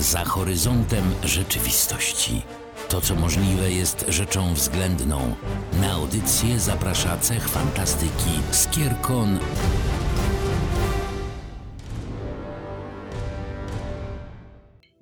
za horyzontem rzeczywistości. To, co możliwe, jest rzeczą względną. Na audycję zaprasza cech fantastyki Skierkon.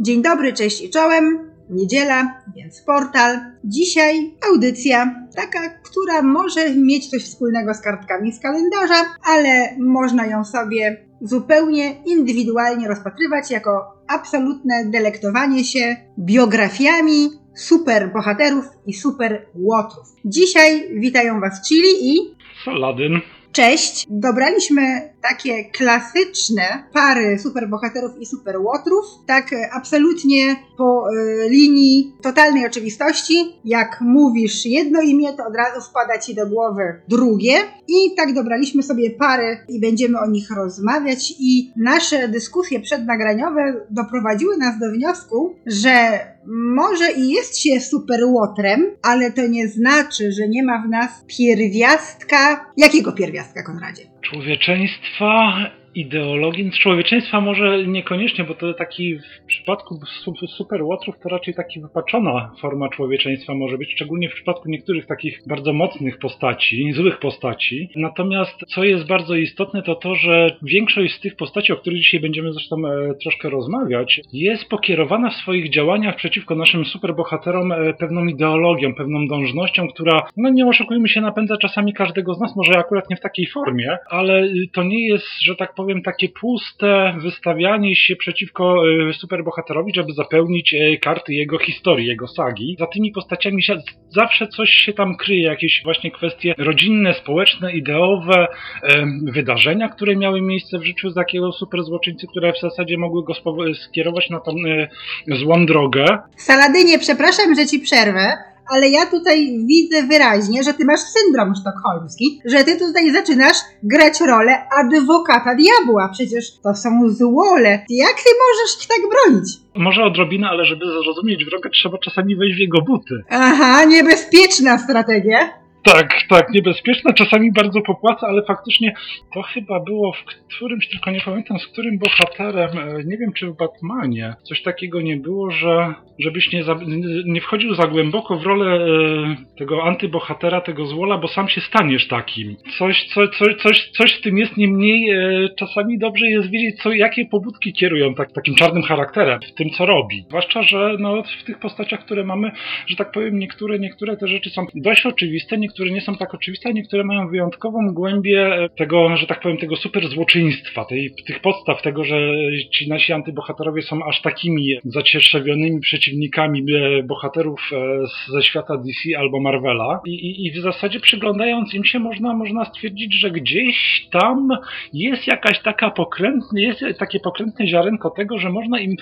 Dzień dobry, cześć i czołem. Niedziela, więc portal. Dzisiaj audycja, taka, która może mieć coś wspólnego z kartkami z kalendarza, ale można ją sobie zupełnie indywidualnie rozpatrywać jako absolutne delektowanie się biografiami super bohaterów i super łotrów. Dzisiaj witają Was Chili i Saladyn. Cześć! Dobraliśmy takie klasyczne pary superbohaterów i superłotrów, tak e, absolutnie po y, linii totalnej oczywistości. Jak mówisz jedno imię, to od razu wpada ci do głowy drugie. I tak dobraliśmy sobie pary i będziemy o nich rozmawiać. I nasze dyskusje przednagraniowe doprowadziły nas do wniosku, że może i jest się superłotrem, ale to nie znaczy, że nie ma w nas pierwiastka. Jakiego pierwiastka, Konradzie? Człowieczeństwa ideologii człowieczeństwa może niekoniecznie, bo to taki w przypadku super łotrów to raczej taki wypaczona forma człowieczeństwa może być, szczególnie w przypadku niektórych takich bardzo mocnych postaci, złych postaci. Natomiast co jest bardzo istotne to to, że większość z tych postaci, o których dzisiaj będziemy zresztą e, troszkę rozmawiać, jest pokierowana w swoich działaniach przeciwko naszym superbohaterom e, pewną ideologią, pewną dążnością, która, no nie oszukujmy się, napędza czasami każdego z nas, może akurat nie w takiej formie, ale to nie jest, że tak powiem, takie puste wystawianie się przeciwko e, superbohaterowi, żeby zapełnić e, karty jego historii, jego sagi. Za tymi postaciami się, zawsze coś się tam kryje, jakieś właśnie kwestie rodzinne, społeczne, ideowe, e, wydarzenia, które miały miejsce w życiu takiego superzłoczyńcy, które w zasadzie mogły go skierować na tą złą drogę. Saladynie, przepraszam, że ci przerwę, ale ja tutaj widzę wyraźnie, że ty masz syndrom sztokholmski, że ty tutaj zaczynasz grać rolę adwokata diabła. Przecież to są złole. Jak ty możesz ich tak bronić? Może odrobinę, ale żeby zrozumieć wroga, trzeba czasami wejść w jego buty. Aha, niebezpieczna strategia. Tak, tak, niebezpieczne, czasami bardzo popłaca, ale faktycznie to chyba było w którymś, tylko nie pamiętam z którym bohaterem, e, nie wiem czy w Batmanie, coś takiego nie było, że żebyś nie, za, nie wchodził za głęboko w rolę e, tego antybohatera, tego złola, bo sam się staniesz takim. Coś, co, co, coś, coś w tym jest, niemniej e, czasami dobrze jest wiedzieć, co, jakie pobudki kierują tak, takim czarnym charakterem w tym, co robi. Zwłaszcza, że no, w tych postaciach, które mamy, że tak powiem, niektóre, niektóre te rzeczy są dość oczywiste, niektóre nie są tak oczywiste, a niektóre mają wyjątkową głębię tego, że tak powiem, tego super złoczyństwa, tej, tych podstaw tego, że ci nasi antybohaterowie są aż takimi zacietrzewionymi przeciwnikami e, bohaterów e, ze świata DC albo Marvela. I, i, i w zasadzie przyglądając im się można, można stwierdzić, że gdzieś tam jest jakaś taka pokrętna, jest takie pokrętne ziarenko tego, że można im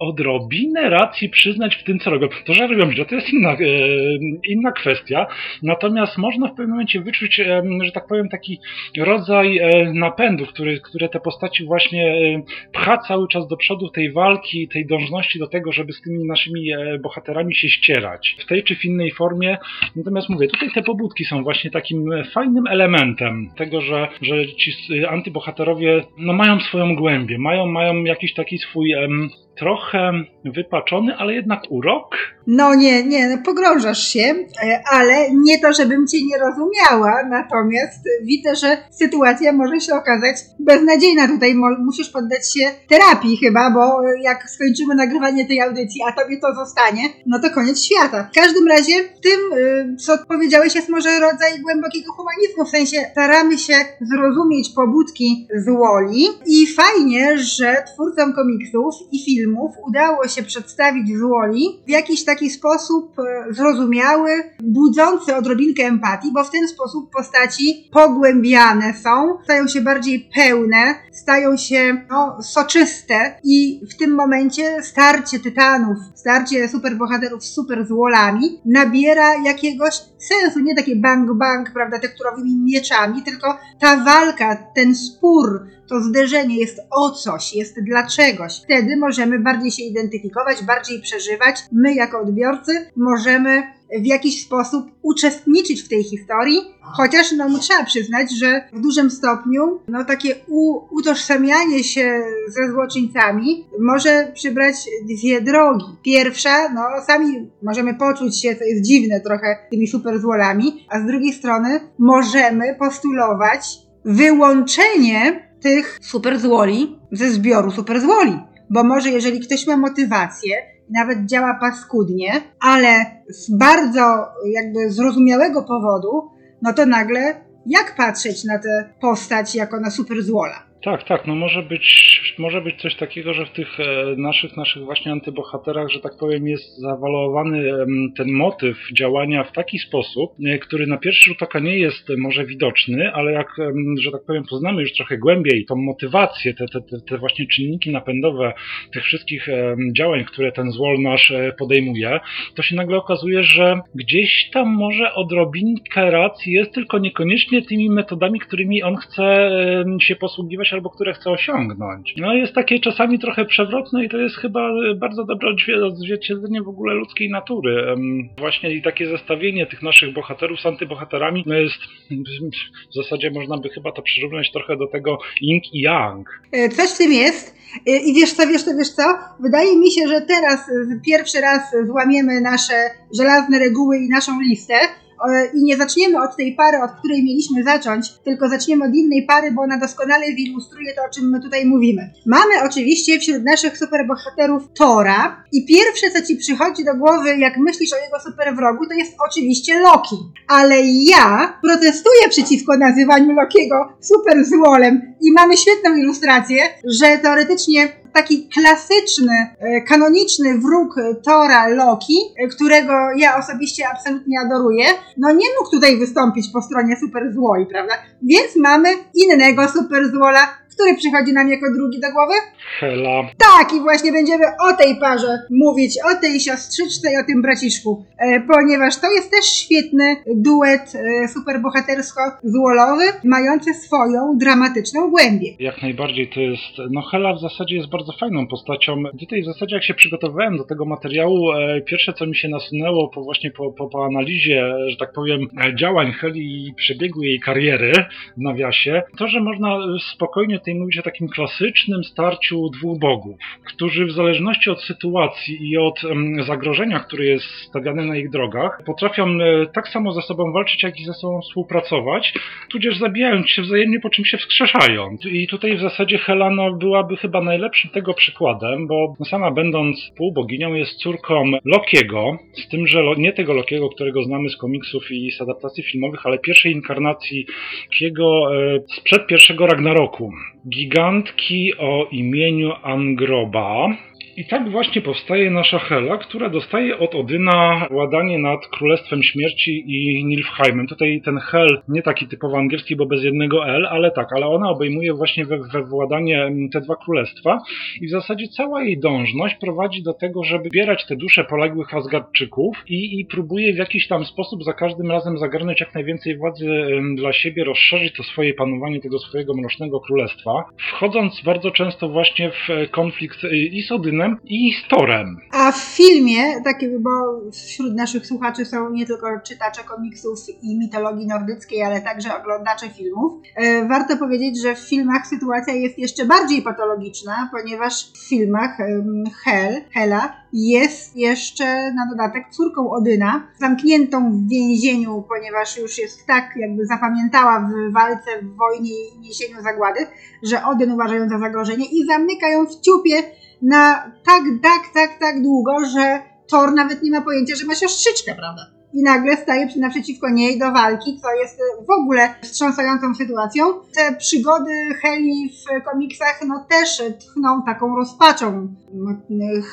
odrobinę racji przyznać w tym, co robią. To, że robią źle, to jest inna, e, inna kwestia. Natomiast można w pewnym momencie wyczuć, e, że tak powiem, taki rodzaj e, napędu, który, które te postaci właśnie pcha cały czas do przodu tej walki, tej dążności do tego, żeby z tymi naszymi bohaterami się ścierać. W tej czy w innej formie. Natomiast mówię, tutaj te pobudki są właśnie takim fajnym elementem tego, że, że ci antybohaterowie no, mają swoją głębię, mają, mają jakiś taki swój trochę wypaczony, ale jednak urok. No nie, nie, no pogrążasz się, e, ale nie to, żebym cię nie rozumiała, natomiast widzę, że sytuacja może się okazać beznadziejna. Tutaj musisz poddać się terapii chyba, bo jak skończymy nagrywanie tej audycji, a tobie to zostanie, no to koniec świata. W każdym razie tym, y, co powiedziałeś, jest może rodzaj głębokiego humanizmu, w sensie staramy się zrozumieć pobudki złoli i fajnie, że twórcom komiksów i filmów filmów udało się przedstawić w Woli w jakiś taki sposób e, zrozumiały, budzący odrobinkę empatii, bo w ten sposób postaci pogłębiane są, stają się bardziej pełne, stają się no, soczyste i w tym momencie starcie tytanów, starcie superbohaterów z superzłolami nabiera jakiegoś sensu, nie takie bang bang, prawda, tekturowymi mieczami, tylko ta walka, ten spór, to zderzenie jest o coś, jest dla czegoś. Wtedy możemy bardziej się identyfikować, bardziej przeżywać. My, jako odbiorcy, możemy w jakiś sposób uczestniczyć w tej historii, chociaż no, trzeba przyznać, że w dużym stopniu no, takie u, utożsamianie się ze złoczyńcami może przybrać dwie drogi. Pierwsza, no sami możemy poczuć się, co jest dziwne trochę, tymi super złolami, a z drugiej strony możemy postulować wyłączenie tych super złoli ze zbioru super złoli. Bo może jeżeli ktoś ma motywację, nawet działa paskudnie, ale z bardzo jakby zrozumiałego powodu, no to nagle jak patrzeć na tę postać jako na super złola? Tak, tak, no może być, może być coś takiego, że w tych e, naszych, naszych właśnie antybohaterach, że tak powiem, jest zawalowany ten motyw działania w taki sposób, e, który na pierwszy rzut oka nie jest może widoczny, ale jak, że tak powiem, poznamy już trochę głębiej tą motywację, te, te, te właśnie czynniki napędowe tych wszystkich działań, które ten złol nasz e, podejmuje, to się nagle okazuje, że gdzieś tam może odrobinkę racji jest, tylko niekoniecznie tymi metodami, którymi on chce się posługiwać albo które chce osiągnąć. No jest takie czasami trochę przewrotne i to jest chyba bardzo dobre odzwierciedlenie w ogóle ludzkiej natury. Właśnie i takie zestawienie tych naszych bohaterów z antybohaterami no jest w zasadzie można by chyba to przyrównać trochę do tego yin i yang. E, coś w tym jest. E, I wiesz co, wiesz co, wiesz co? Wydaje mi się, że teraz pierwszy raz złamiemy nasze żelazne reguły i naszą listę, i nie zaczniemy od tej pary, od której mieliśmy zacząć, tylko zaczniemy od innej pary, bo ona doskonale zilustruje to, o czym my tutaj mówimy. Mamy oczywiście wśród naszych superbohaterów Tora i pierwsze, co ci przychodzi do głowy, jak myślisz o jego superwrogu, to jest oczywiście Loki. Ale ja protestuję przeciwko nazywaniu Lokiego super złolem i mamy świetną ilustrację, że teoretycznie taki klasyczny, e, kanoniczny wróg Tora Loki, e, którego ja osobiście absolutnie adoruję, no nie mógł tutaj wystąpić po stronie super złoli, prawda? Więc mamy innego super złola, który przychodzi nam jako drugi do głowy? Hela. Tak, i właśnie będziemy o tej parze mówić, o tej siostrzyczce i o tym braciszku, e, ponieważ to jest też świetny duet e, superbohatersko-złolowy, mający swoją dramatyczną głębię. Jak najbardziej to jest, no Hela w zasadzie jest bardzo fajną postacią. Tutaj w zasadzie jak się przygotowywałem do tego materiału, e, pierwsze co mi się nasunęło po właśnie po, po, po analizie, że tak powiem, e, działań Heli i przebiegu jej kariery w nawiasie, to, że można spokojnie tej mówić o takim klasycznym starciu dwóch bogów, którzy w zależności od sytuacji i od zagrożenia, które jest stawiane na ich drogach, potrafią e, tak samo ze sobą walczyć, jak i ze sobą współpracować, tudzież zabijając się wzajemnie, po czym się wskrzeszają. I tutaj w zasadzie Helena byłaby chyba najlepszym tego przykładem, bo sama będąc półboginią jest córką Lokiego, z tym, że nie tego Lokiego, którego znamy z komiksów i z adaptacji filmowych, ale pierwszej inkarnacji Lokiego e, sprzed pierwszego Ragnaroku gigantki o imieniu Angroba. I tak właśnie powstaje nasza Hela, która dostaje od Odyna władanie nad Królestwem Śmierci i Nilfheimem. Tutaj ten Hel nie taki typowo angielski, bo bez jednego L, ale tak, ale ona obejmuje właśnie we, we władanie te dwa królestwa i w zasadzie cała jej dążność prowadzi do tego, żeby bierać te dusze poległych Asgardczyków i, i próbuje w jakiś tam sposób za każdym razem zagarnąć jak najwięcej władzy dla siebie, rozszerzyć to swoje panowanie tego swojego mrocznego królestwa, wchodząc bardzo często właśnie w e, konflikt e, i z Odynem, i Storem. A w filmie, taki, bo wśród naszych słuchaczy są nie tylko czytacze komiksów i mitologii nordyckiej, ale także oglądacze filmów, e, warto powiedzieć, że w filmach sytuacja jest jeszcze bardziej patologiczna, ponieważ w filmach Hel, Hela jest jeszcze na dodatek córką Odyna, zamkniętą w więzieniu, ponieważ już jest tak jakby zapamiętała w walce, w wojnie i niesieniu zagłady, że Odyn uważa ją za zagrożenie i zamyka ją w ciupie na tak, tak, tak, tak długo, że Thor nawet nie ma pojęcia, że ma siostrzyczkę, prawda? I nagle staje naprzeciwko niej do walki, co jest w ogóle wstrząsającą sytuacją. Te przygody Heli w komiksach no też tchną taką rozpaczą.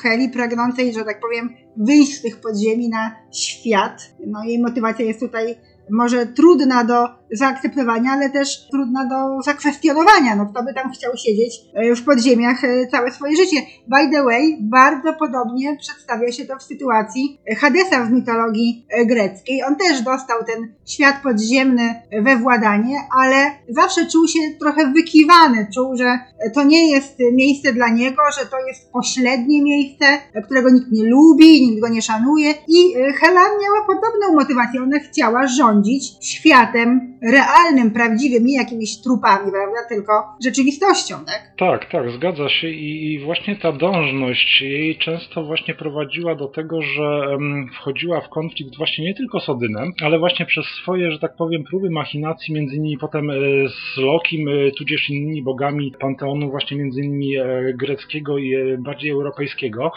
Heli pragnącej, że tak powiem, wyjść z tych podziemi na świat. No jej motywacja jest tutaj może trudna do zaakceptowania, ale też trudna do zakwestionowania. No kto by tam chciał siedzieć e, w podziemiach e, całe swoje życie. By the way, bardzo podobnie przedstawia się to w sytuacji Hadesa w mitologii e, greckiej. On też dostał ten świat podziemny we władanie, ale zawsze czuł się trochę wykiwany. Czuł, że to nie jest miejsce dla niego, że to jest pośrednie miejsce, którego nikt nie lubi, nikt go nie szanuje. I Hela miała podobną motywację. Ona chciała rządzić światem realnym, prawdziwym, nie jakimiś trupami, prawda, tylko rzeczywistością, tak? Tak, tak, zgadza się i, i właśnie ta dążność jej często właśnie prowadziła do tego, że wchodziła w konflikt właśnie nie tylko z Odynem, ale właśnie przez swoje, że tak powiem, próby machinacji między innymi potem e, z Lokim, e, tudzież innymi bogami panteonu właśnie między innymi e, greckiego i bardziej europejskiego.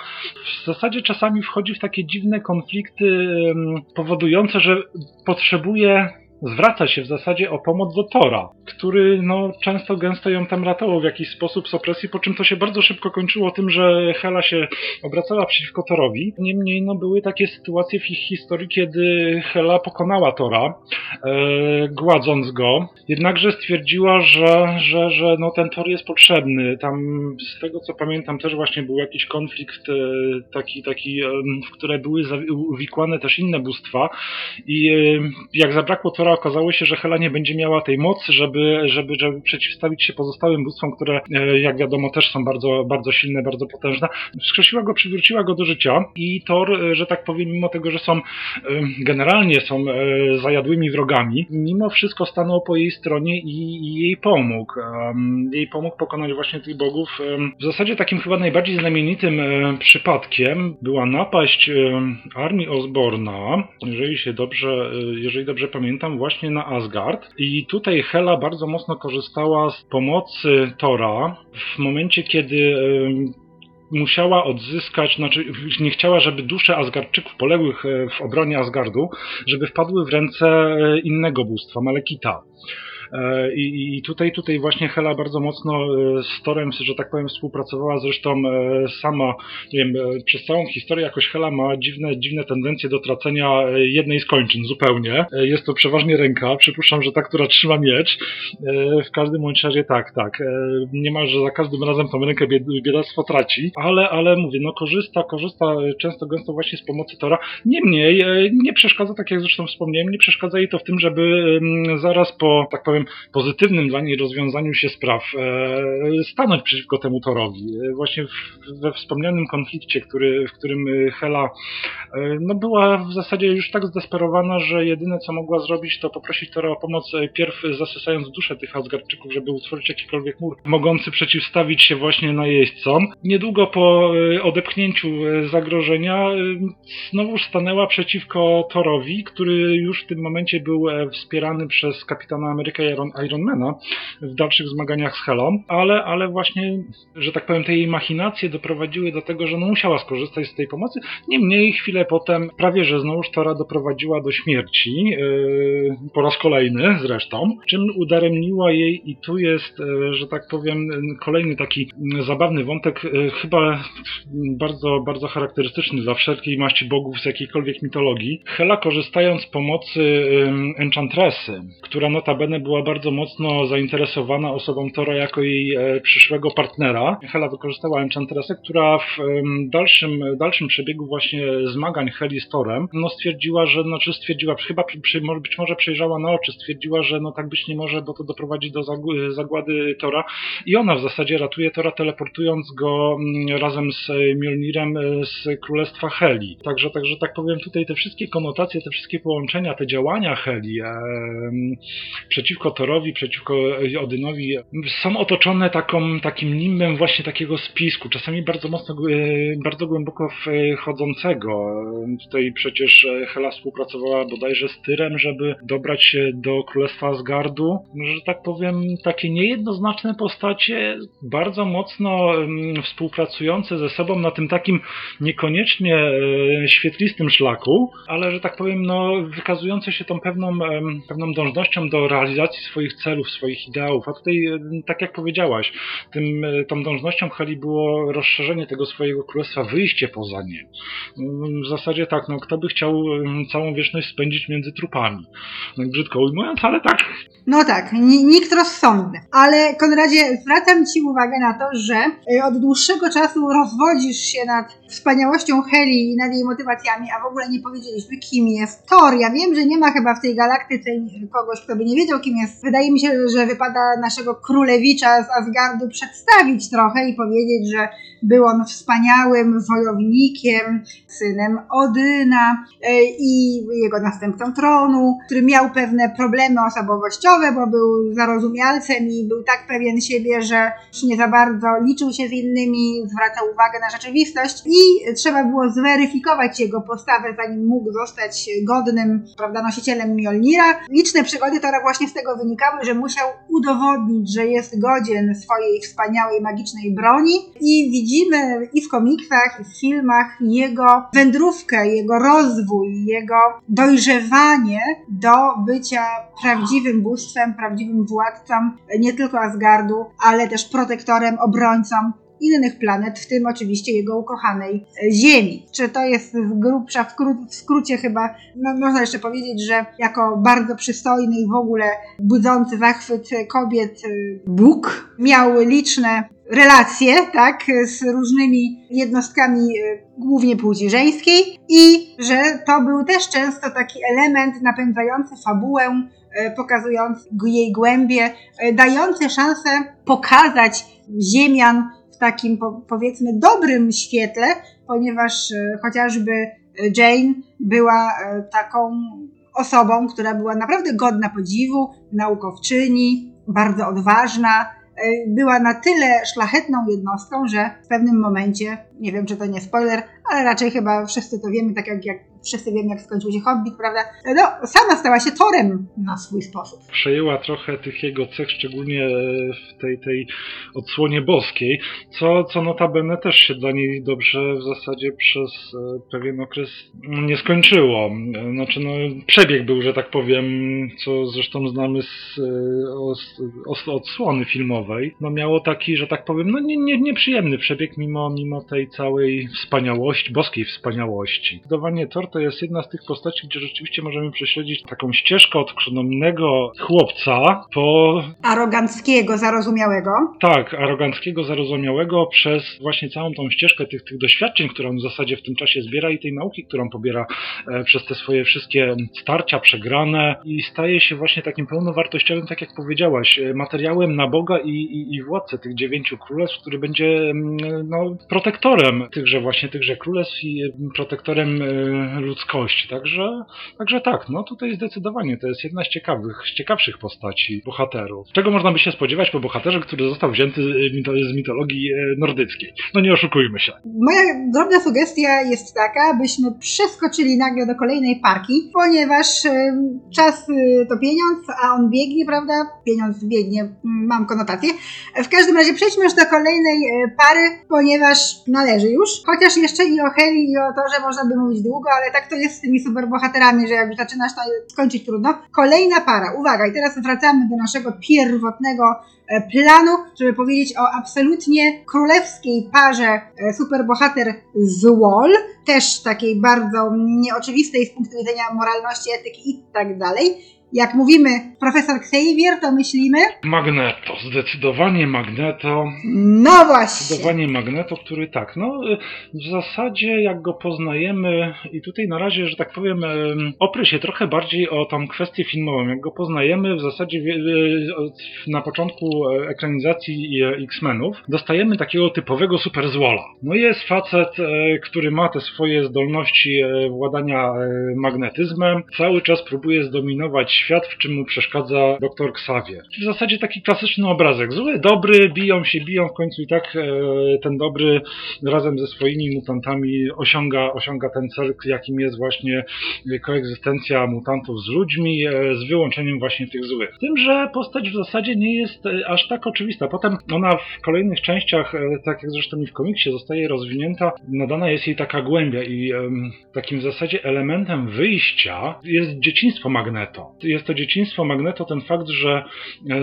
W zasadzie czasami wchodzi w takie dziwne konflikty powodujące, że potrzebuje Dziękuję. Zwraca się w zasadzie o pomoc do Tora, który no, często gęsto ją tam ratował w jakiś sposób z opresji, po czym to się bardzo szybko kończyło tym, że Hela się obracała przeciwko Torowi. Niemniej no, były takie sytuacje w ich historii, kiedy Hela pokonała Tora, e, gładząc go, jednakże stwierdziła, że, że, że no, ten Tor jest potrzebny. Tam z tego co pamiętam też właśnie był jakiś konflikt e, taki, taki e, w które były uwikłane też inne bóstwa i e, jak zabrakło Tora okazało się, że Hela nie będzie miała tej mocy, żeby, żeby, żeby przeciwstawić się pozostałym bóstwom, które e, jak wiadomo też są bardzo, bardzo silne, bardzo potężne. Wskrzesiła go, przywróciła go do życia i Thor, e, że tak powiem, mimo tego, że są e, generalnie są zajadłymi wrogami, mimo wszystko stanął po jej stronie i, i jej pomógł. Jej pomógł pokonać właśnie tych bogów. W zasadzie takim chyba najbardziej znamienitym przypadkiem była napaść armii Osborna, jeżeli się dobrze, jeżeli dobrze pamiętam, właśnie na Asgard. I tutaj Hela bardzo mocno korzystała z pomocy Tora w momencie, kiedy musiała odzyskać, znaczy nie chciała, żeby dusze Asgardczyków poległych e, w obronie Asgardu, żeby wpadły w ręce e, innego bóstwa, Malekita. E, I, I, tutaj, tutaj właśnie Hela bardzo mocno e, z Torem, że tak powiem, współpracowała. Zresztą e, sama, nie wiem, przez całą historię jakoś Hela ma dziwne, dziwne tendencje do tracenia jednej z kończyn zupełnie. Jest to przeważnie ręka. Przypuszczam, że ta, która trzyma miecz. W każdym bądź razie tak, tak. Niemalże za każdym razem tą rękę biedactwo traci, ale, ale mówię, no korzysta, korzysta często gęsto właśnie z pomocy Tora. Niemniej nie przeszkadza, tak jak zresztą wspomniałem, nie przeszkadza jej to w tym, żeby zaraz po, tak powiem, pozytywnym dla niej rozwiązaniu się spraw e, stanąć przeciwko temu Torowi. E, właśnie we wspomnianym konflikcie, który, w którym Hela e, no była w zasadzie już tak zdesperowana, że jedyne co mogła zrobić to poprosić Tora o pomoc pierw zasysając duszę tych Asgardczyków, żeby utworzyć jakikolwiek mur mogący przeciwstawić się właśnie najeźdźcom. Niedługo po odepchnięciu zagrożenia znowu stanęła przeciwko Thorowi, który już w tym momencie był wspierany przez kapitana Amerykę Iron, Ironmana w dalszych zmaganiach z Helą, ale, ale właśnie, że tak powiem, te jej machinacje doprowadziły do tego, że musiała skorzystać z tej pomocy. Niemniej chwilę potem prawie, że znowuż Tora doprowadziła do śmierci, yy, po raz kolejny zresztą, czym udaremniła jej i tu jest, yy, że tak powiem, kolejny taki zabawny wątek, yy, chyba bardzo, bardzo charakterystyczny dla wszelkiej maści bogów z jakiejkolwiek mitologii. Hela korzystając z pomocy Enchantresy, która notabene była bardzo mocno zainteresowana osobą Tora jako jej e, przyszłego partnera. Hela wykorzystała Enchantressę, która w dalszym, dalszym przebiegu właśnie zmagań Heli z Torem, no stwierdziła, że, znaczy stwierdziła, chyba przy, być może przejrzała na oczy, stwierdziła, że no tak być nie może, bo to doprowadzi do zagłady Tora i ona w zasadzie ratuje Tora teleportując go mm, razem z Mjolnirem e, z Królestwa Heli. Także, także tak powiem, tutaj te wszystkie konotacje, te wszystkie połączenia, te działania Heli e, przeciwko Thorowi, przeciwko Odynowi są otoczone taką, takim nimbem właśnie takiego spisku, czasami bardzo mocno, e, bardzo głęboko wchodzącego. Tutaj przecież Hela współpracowała bodajże z Tyrem, żeby dobrać się do Królestwa Asgardu. Że tak powiem, takie niejednoznaczne postacie, bardzo mocno współpracujące ze sobą na tym takim niekoniecznie e, świetlistym szlaku, ale że tak powiem, no, wykazujące się tą pewną, pewną dążnością do realizacji realizacji swoich celów, swoich ideałów. A tutaj, e, tak jak powiedziałaś, tym, e, tą dążnością Heli było rozszerzenie tego swojego królestwa, wyjście poza nie. Mm, W zasadzie tak, no kto by chciał em, całą wieczność spędzić między trupami. No, brzydko ujmując, ale tak, No tak, ni- nikt rozsądny. Ale Konradzie, zwracam Ci uwagę na to, że y, od dłuższego czasu rozwodzisz się nad wspaniałością Heli i nad jej motywacjami, a w ogóle nie powiedzieliśmy, kim jest Thor. Ja wiem, że nie ma chyba w tej galaktyce kogoś, kto by nie wiedział, kim jest. Wydaje mi się, że wypada naszego królewicza z Asgardu przedstawić trochę i powiedzieć, że był on wspaniałym wojownikiem, synem Odyna e, i jego następcą tronu, który miał pewne problemy osobowościowe, bo był zarozumialcem i był tak pewien siebie, że nie za bardzo liczył się z innymi, zwracał uwagę na rzeczywistość i trzeba było zweryfikować jego postawę, zanim mógł zostać godnym prawda, nosicielem Mjolnira. Liczne przygody Tora właśnie z tego wynikały, że musiał udowodnić, że jest godzien swojej wspaniałej magicznej broni i widzimy i w komiksach, i w filmach jego wędrówkę, jego rozwój, jego dojrzewanie do bycia prawdziwym bóstwem, prawdziwym władcą nie tylko Asgardu, ale też protektorem, obrońcą innych planet, w tym oczywiście jego ukochanej e, Ziemi. Czy to jest z grubsza, w, kró- w skrócie chyba, no, można jeszcze powiedzieć, że jako bardzo przystojny i w ogóle budzący zachwyt kobiet e, Bóg miał liczne relacje, tak, z różnymi jednostkami e, głównie płci żeńskiej i że to był też często taki element napędzający fabułę, e, pokazujący jej głębie, e, dający szansę pokazać Ziemian w takim po, powiedzmy dobrym świetle, ponieważ chociażby Jane była taką osobą, która była naprawdę godna podziwu, naukowczyni, bardzo odważna, była na tyle szlachetną jednostką, że w pewnym momencie, nie wiem czy to nie spoiler, ale raczej chyba wszyscy to wiemy, tak jak, jak wszyscy wiemy jak skończył się Hobbit, prawda? No, sama stała się Torem na swój sposób. przejęła trochę tych jego cech, szczególnie w tej, tej odsłonie boskiej, co, co notabene też się dla niej dobrze w zasadzie przez e, pewien okres nie skończyło. E, Znaczy, no, przebieg był, że tak powiem, co zresztą znamy z e, os, os, odsłony filmowej, no miało taki, że tak powiem, no nie, nie, nieprzyjemny przebieg mimo, mimo tej całej wspaniałości, boskiej wspaniałości. Zdecydowanie Thor to jest jedna z tych postaci, gdzie rzeczywiście możemy prześledzić taką ścieżkę od krzonomnego chłopca po Aroganckiego, zarozumiałego. tak, aroganckiego, zarozumiałego przez właśnie całą tą ścieżkę tych, tych doświadczeń, które on w zasadzie w tym czasie zbiera i tej nauki, którą pobiera e, przez te swoje wszystkie starcia przegrane i staje się właśnie takim pełnowartościowym, tak jak powiedziałaś, e, materiałem na Boga i, i, i władcę tych dziewięciu królestw, który będzie mm, no, protektorem tychże właśnie tychże królestw i e, protektorem e, ludzkości. Także, także tak, no tutaj zdecydowanie to jest jedna z ciekawych, z ciekawszych postaci bohaterów. Czego można by się spodziewać po bohaterze, który został wzięty e, z mitologii e, nordyckiej? No nie oszukujmy się. Moja drobna sugestia jest taka, byśmy przeskoczyli nagle do kolejnej parki, ponieważ em, czas y, to pieniądz, a on biegnie, prawda? Pieniądz biegnie, mm, mam konotację. W każdym razie przejdźmy już do kolejnej e, pary, ponieważ należy już. Chociaż jeszcze i o Heli, i o to, że można by mówić długo, ale tak to jest z tymi superbohaterami, że jak już zaczynasz, to skończyć trudno. Kolejna para, uwaga, i teraz wracamy do naszego pierwotnego e, planu, żeby powiedzieć o absolutnie królewskiej parze e, superbohater z Wall, też takiej bardzo nieoczywistej z punktu widzenia moralności, etyki i tak dalej. Jak mówimy profesor Xavier, to myślimy, Magneto, zdecydowanie Magneto. no właśnie, Zdecydowanie Magneto, który tak, no w zasadzie jak go poznajemy i tutaj na razie, że tak powiem, em, opry się trochę bardziej o tą kwestię filmową. Jak go poznajemy w zasadzie e, na początku e, ekranizacji e, X-Menów, dostajemy takiego typowego super złola. No jest facet, który ma te swoje zdolności władania magnetyzmem, cały czas próbuje zdominować świat, w czym mu przeszkadza dr Xavier. W zasadzie taki klasyczny obrazek. Zły, dobry, biją się, biją, w końcu i tak e, ten dobry razem ze swoimi mutantami osiąga, osiąga ten cel, jakim jest właśnie koegzystencja mutantów z ludźmi, e, z wyłączeniem właśnie tych złych. Tym, że postać w zasadzie nie jest e, aż tak oczywista. Potem ona w kolejnych częściach, tak jak zresztą i w komiksie, zostaje rozwinięta, nadana jest jej taka głębia i takim w zasadzie elementem wyjścia jest dzieciństwo Magneto. Jest to dzieciństwo Magneto ten fakt, że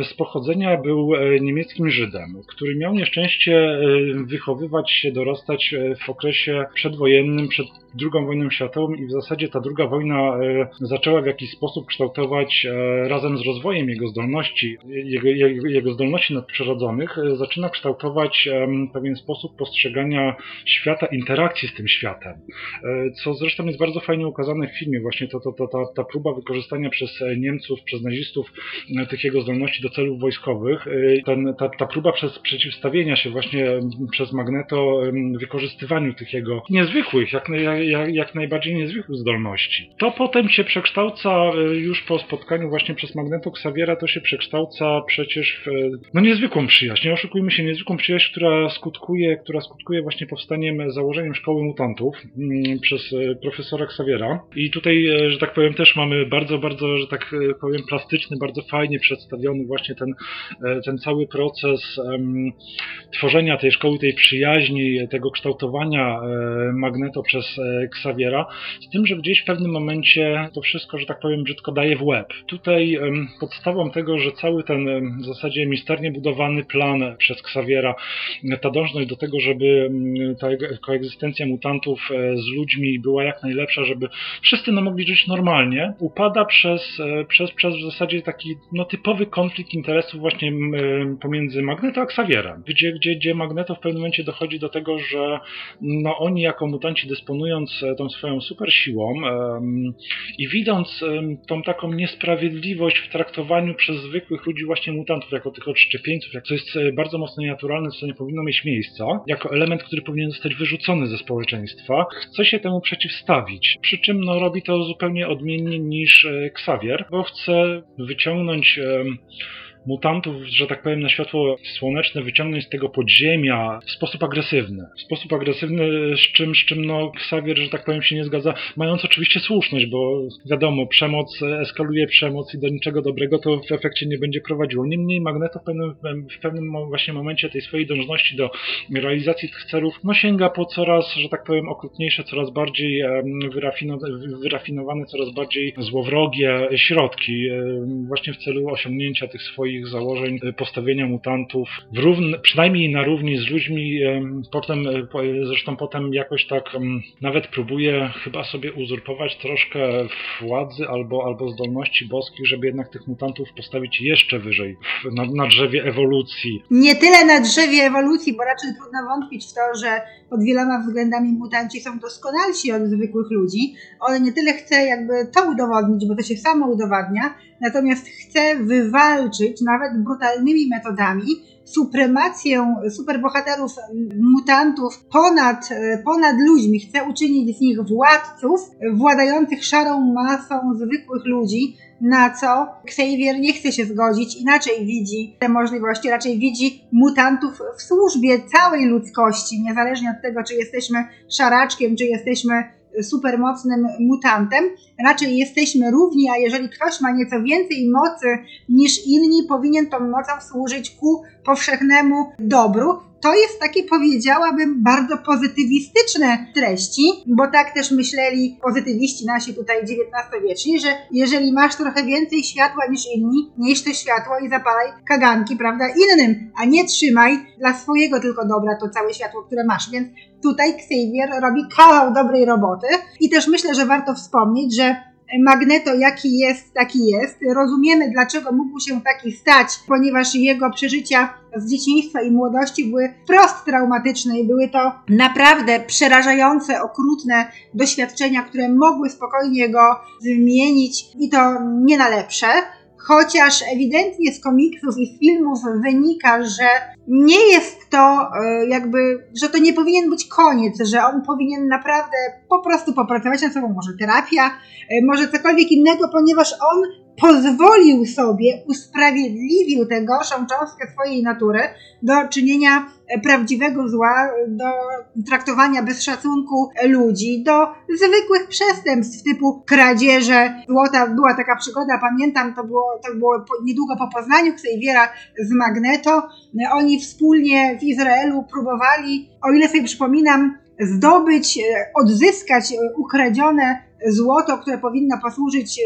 z pochodzenia był niemieckim Żydem, który miał nieszczęście wychowywać się, dorastać w okresie przedwojennym, przed II wojną światową i w zasadzie ta druga wojna zaczęła w jakiś sposób kształtować razem z rozwojem jego zdolności, jego, jego, jego zdolności nadprzyrodzonych, zaczyna kształtować pewien sposób postrzegania świata, interakcji z tym światem. E, co zresztą jest bardzo fajnie ukazane w filmie, właśnie to, to, to, ta, ta próba wykorzystania przez Niemców, przez nazistów e, tych jego zdolności do celów wojskowych, e, ten, ta, ta próba przez przeciwstawienia się właśnie przez Magneto wykorzystywaniu tych jego niezwykłych, jak, jak, jak najbardziej niezwykłych zdolności. To potem się przekształca już po spotkaniu właśnie przez Magneto Xaviera, to się przekształca przecież w no niezwykłą przyjaźń. Nie oszukujmy się, niezwykłą przyjaźń, która skutkuje, która skutkuje właśnie powstaniem, założeniem szkoły mutantów przez e, profesora Xaviera. I tutaj, e, że tak powiem, też mamy bardzo, bardzo, że tak e, powiem, plastyczny, bardzo fajnie przedstawiony właśnie ten, ten cały proces um, tworzenia tej szkoły, tej przyjaźni, tego kształtowania Magneto przez Xaviera, z tym, że gdzieś w pewnym momencie to wszystko, że tak powiem, brzydko daje w łeb. Tutaj um, podstawą tego, że cały ten w zasadzie misternie budowany plan przez Xaviera, ta dążność do tego, żeby ta koegzystencja mutantów e, z ludźmi była jak najlepsza, żeby wszyscy no, mogli żyć normalnie, upada przez, e, przez, przez w zasadzie taki no, typowy konflikt interesów właśnie e, pomiędzy Magneto a Xavierem, gdzie, gdzie, gdzie Magneto w pewnym momencie dochodzi do tego, że no, oni jako mutanci dysponując tą swoją super siłą i widząc tą taką niesprawiedliwość w traktowaniu przez zwykłych ludzi właśnie mutantów jako tych odszczepieńców, jak co jest bardzo mocno nienaturalne, co nie powinno mieć miejsca, jako element, który powinien zostać wyrzucony ze społeczeństwa, chce się temu przeciwstawić. Przy czym no, robi to zupełnie odmiennie niż e, Xavier, bo chce wyciągnąć mutantów, że tak powiem, na światło słoneczne wyciągnąć z tego podziemia w sposób agresywny. W sposób agresywny, z czym, z czym no, Xavier, że tak powiem, się nie zgadza, mając oczywiście słuszność, bo wiadomo, przemoc eskaluje przemoc i do niczego dobrego to w efekcie nie będzie prowadziło. Niemniej Magneto w pewnym, w pewnym właśnie momencie tej swojej dążności do realizacji tych celów, no sięga po coraz, że tak powiem, okrutniejsze, coraz bardziej wyrafinowane, coraz bardziej złowrogie środki, właśnie w celu osiągnięcia tych swoich swoich założeń y, postawienia mutantów w równy, przynajmniej na równi z ludźmi. Potem, y, zresztą potem jakoś tak nawet próbuje chyba sobie uzurpować troszkę władzy albo, albo zdolności boskich, żeby jednak tych mutantów postawić jeszcze wyżej na, na drzewie ewolucji. Nie tyle na drzewie ewolucji, bo raczej trudno wątpić w to, że pod wieloma względami mutanci są doskonalsi od zwykłych ludzi. On nie tyle chce jakby to udowodnić, bo to się samo udowadnia, natomiast chce wywalczyć nawet brutalnymi metodami supremację superbohaterów, mutantów ponad, ponad ludźmi. Chce uczynić z nich władców władających szarą masą zwykłych ludzi, na co Xavier nie chce się zgodzić, inaczej widzi te możliwości, raczej widzi mutantów w służbie całej ludzkości, niezależnie od tego, czy jesteśmy szaraczkiem, czy jesteśmy supermocnym mutantem. Raczej jesteśmy równi, a jeżeli ktoś ma nieco więcej mocy niż inni, powinien tą mocą służyć ku powszechnemu dobru to jest takie, powiedziałabym, bardzo pozytywistyczne treści, bo tak też myśleli pozytywiści nasi tutaj XIX-wieczni, że jeżeli masz trochę więcej światła niż inni, nieś to światło i zapalaj kaganki, prawda, innym, a nie trzymaj dla swojego tylko dobra to całe światło, które masz. Więc tutaj Xavier robi kawał dobrej roboty i też myślę, że warto wspomnieć, że Magneto jaki jest, taki jest. Rozumiemy, dlaczego mógł się taki stać, ponieważ jego przeżycia z dzieciństwa i młodości były wprost traumatyczne i były to naprawdę przerażające, okrutne doświadczenia, które mogły spokojnie go zmienić i to nie na lepsze chociaż ewidentnie z komiksów i filmów wynika, że nie jest to e, jakby, że to nie powinien być koniec, że on powinien naprawdę po prostu popracować nad sobą, może terapia, e, może cokolwiek innego, ponieważ on pozwolił sobie, usprawiedliwił tę gorszą cząstkę swojej natury do czynienia prawdziwego zła, do traktowania bez szacunku ludzi, do zwykłych przestępstw typu kradzieże złota. Była taka przygoda, pamiętam, to było, to było niedługo po poznaniu Xaviera z Magneto. Oni wspólnie w Izraelu próbowali, o ile sobie przypominam, zdobyć, odzyskać ukradzione złoto, które powinno posłużyć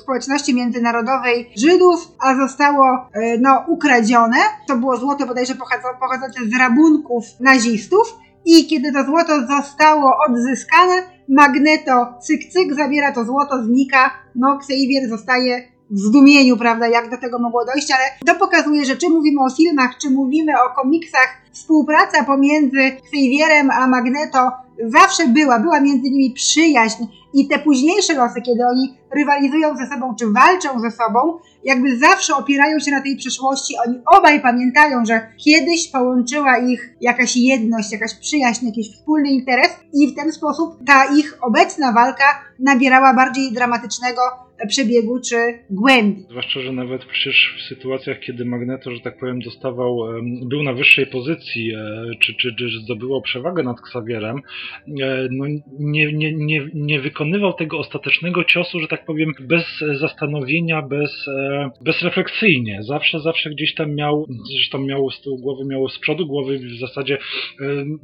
społeczności międzynarodowej Żydów, a zostało e, no, ukradzione. To było złoto bodajże pochodzące, z rabunków nazistów. I kiedy to złoto zostało odzyskane, Magneto cyk cyk zabiera to złoto, znika, no Xavier zostaje w zdumieniu, prawda, jak do tego mogło dojść, ale to pokazuje, że czy mówimy o filmach, czy mówimy o komiksach, współpraca pomiędzy Xavierem a Magneto zawsze była, była między nimi przyjaźń i te późniejsze losy, kiedy oni rywalizują ze sobą, czy walczą ze sobą, jakby zawsze opierają się na tej przeszłości. Oni obaj pamiętają, że kiedyś połączyła ich jakaś jedność, jakaś przyjaźń, jakiś wspólny interes i w ten sposób ta ich obecna walka nabierała bardziej dramatycznego przebiegu czy głębi. Zwłaszcza, że nawet przecież w sytuacjach, kiedy Magneto, że tak powiem, dostawał, był na wyższej pozycji, e, czy, czy, czy zdobywał przewagę nad Xavierem, e, no nie, nie, nie, nie wykonywał tego ostatecznego ciosu, że tak powiem, bez zastanowienia, bez, e, bezrefleksyjnie. Zawsze, zawsze gdzieś tam miał, zresztą miał z tyłu głowy, miał z przodu głowy, w zasadzie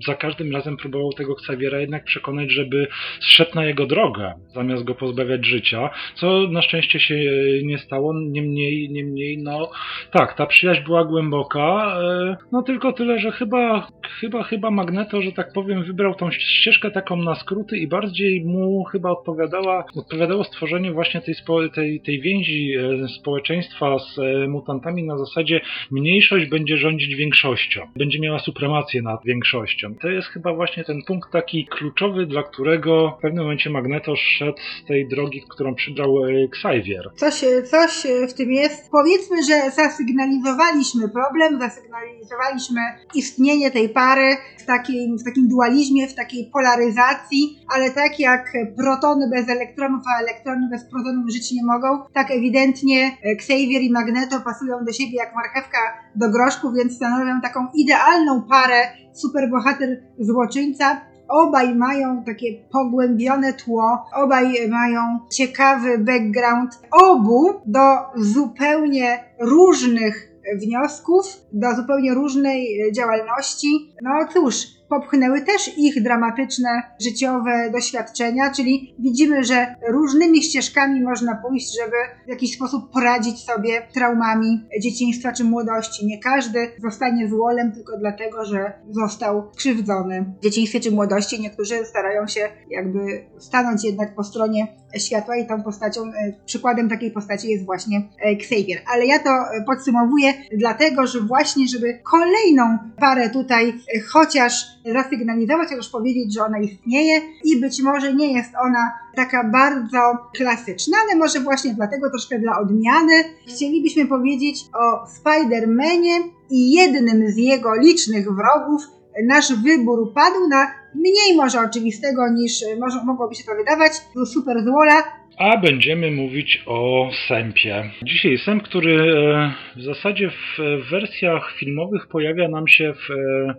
za każdym razem próbował tego Xaviera jednak przekonać, żeby zszedł na jego drogę, zamiast go pozbawiać życia, co na szczęście się nie stało, niemniej, niemniej, no tak, ta przyjaźń była głęboka, e, no tylko tyle, że chyba, chyba, chyba Magneto, że tak powiem, wybrał tą ścieżkę taką na skróty i bardziej mu chyba odpowiadała, odpowiadało stworzenie właśnie tej, tej, tej więzi e, społeczeństwa z e, mutantami na zasadzie mniejszość będzie rządzić większością, będzie miała supremację nad większością. To jest chyba właśnie ten punkt taki kluczowy, dla którego w pewnym momencie Magneto szedł z tej drogi, którą przybrał Xavier. Coś, coś w tym jest. Powiedzmy, że zasygnalizowaliśmy problem, zasygnalizowaliśmy istnienie tej pary w, takiej, w takim dualizmie, w takiej polaryzacji, ale tak jak protony bez elektronów, a elektrony bez protonów żyć nie mogą, tak ewidentnie Xavier i Magneto pasują do siebie jak marchewka do groszku, więc stanowią taką idealną parę superbohater złoczyńca, Obaj mają takie pogłębione tło, obaj mają ciekawy background. Obu do zupełnie różnych wniosków, do zupełnie różnej działalności. No cóż, popchnęły też ich dramatyczne życiowe doświadczenia, czyli widzimy, że różnymi ścieżkami można pójść, żeby w jakiś sposób poradzić sobie traumami dzieciństwa czy młodości. Nie każdy zostanie złolem tylko dlatego, że został krzywdzony w dzieciństwie czy młodości. Niektórzy starają się jakby stanąć jednak po stronie światła i tą postacią, e, przykładem takiej postaci jest właśnie e, Xavier. Ale ja to podsumowuję dlatego, że właśnie, żeby kolejną parę tutaj e, chociaż zasygnalizować, chociaż powiedzieć, że ona istnieje i być może nie jest ona taka bardzo klasyczna, ale może właśnie dlatego troszkę dla odmiany. Chcielibyśmy powiedzieć o Spider-Manie i jednym z jego licznych wrogów. Nasz wybór padł na mniej może oczywistego niż może, mogłoby się to wydawać, super złola, a będziemy mówić o Sępie. Dzisiaj Sęp, który e, w zasadzie w wersjach filmowych pojawia nam się w e,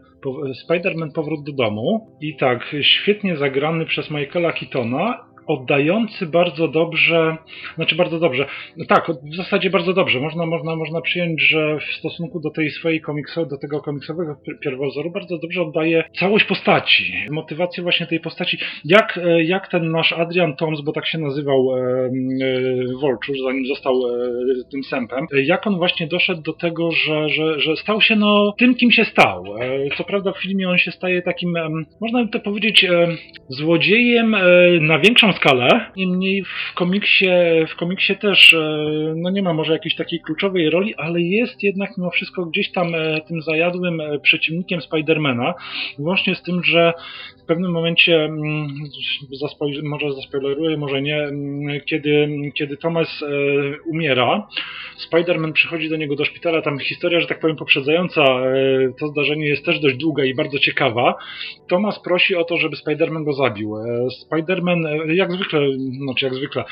Spider-Man Powrót do domu. I tak, świetnie zagrany przez Michaela Keatona oddający bardzo dobrze, znaczy bardzo dobrze, tak, w zasadzie bardzo dobrze. Można, można, można przyjąć, że w stosunku do tej swojej komiksu, do tego komiksowego pierwowzoru bardzo dobrze oddaje całość postaci, motywację właśnie tej postaci. Jak, e, jak ten nasz Adrian Toms, bo tak się nazywał e, e, zanim został e, tym sępem, jak on właśnie doszedł do tego, że, że, że stał się no tym, kim się stał. E, co prawda w filmie on się staje takim, można by to powiedzieć, e, złodziejem na większą skalę. Niemniej w komiksie, w komiksie też e, no nie ma może jakiejś takiej kluczowej roli, ale jest jednak mimo wszystko gdzieś tam e, tym zajadłym e, przeciwnikiem Spidermana. Łącznie z tym, że w pewnym momencie, mm, może zaspoileruję, może nie, mm, kiedy, kiedy Thomas umiera, Spider-Man przychodzi do niego do szpitala, tam historia, że tak powiem, poprzedzająca to zdarzenie jest też dość długa i bardzo ciekawa. Thomas prosi o to, żeby Spider-Man go zabił. Spider-Man, jak zwykle, znaczy jak zwykle,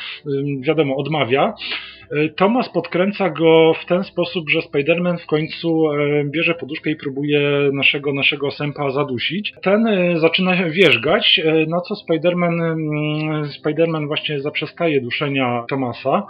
wiadomo, odmawia. E, Thomas podkręca go w ten sposób, że Spider-Man w końcu e, bierze poduszkę i próbuje naszego, naszego sępa zadusić. Ten e, zaczyna wierzgać, na co Spider-Man, mm, Spider-Man właśnie zaprzestaje duszenia Thomasa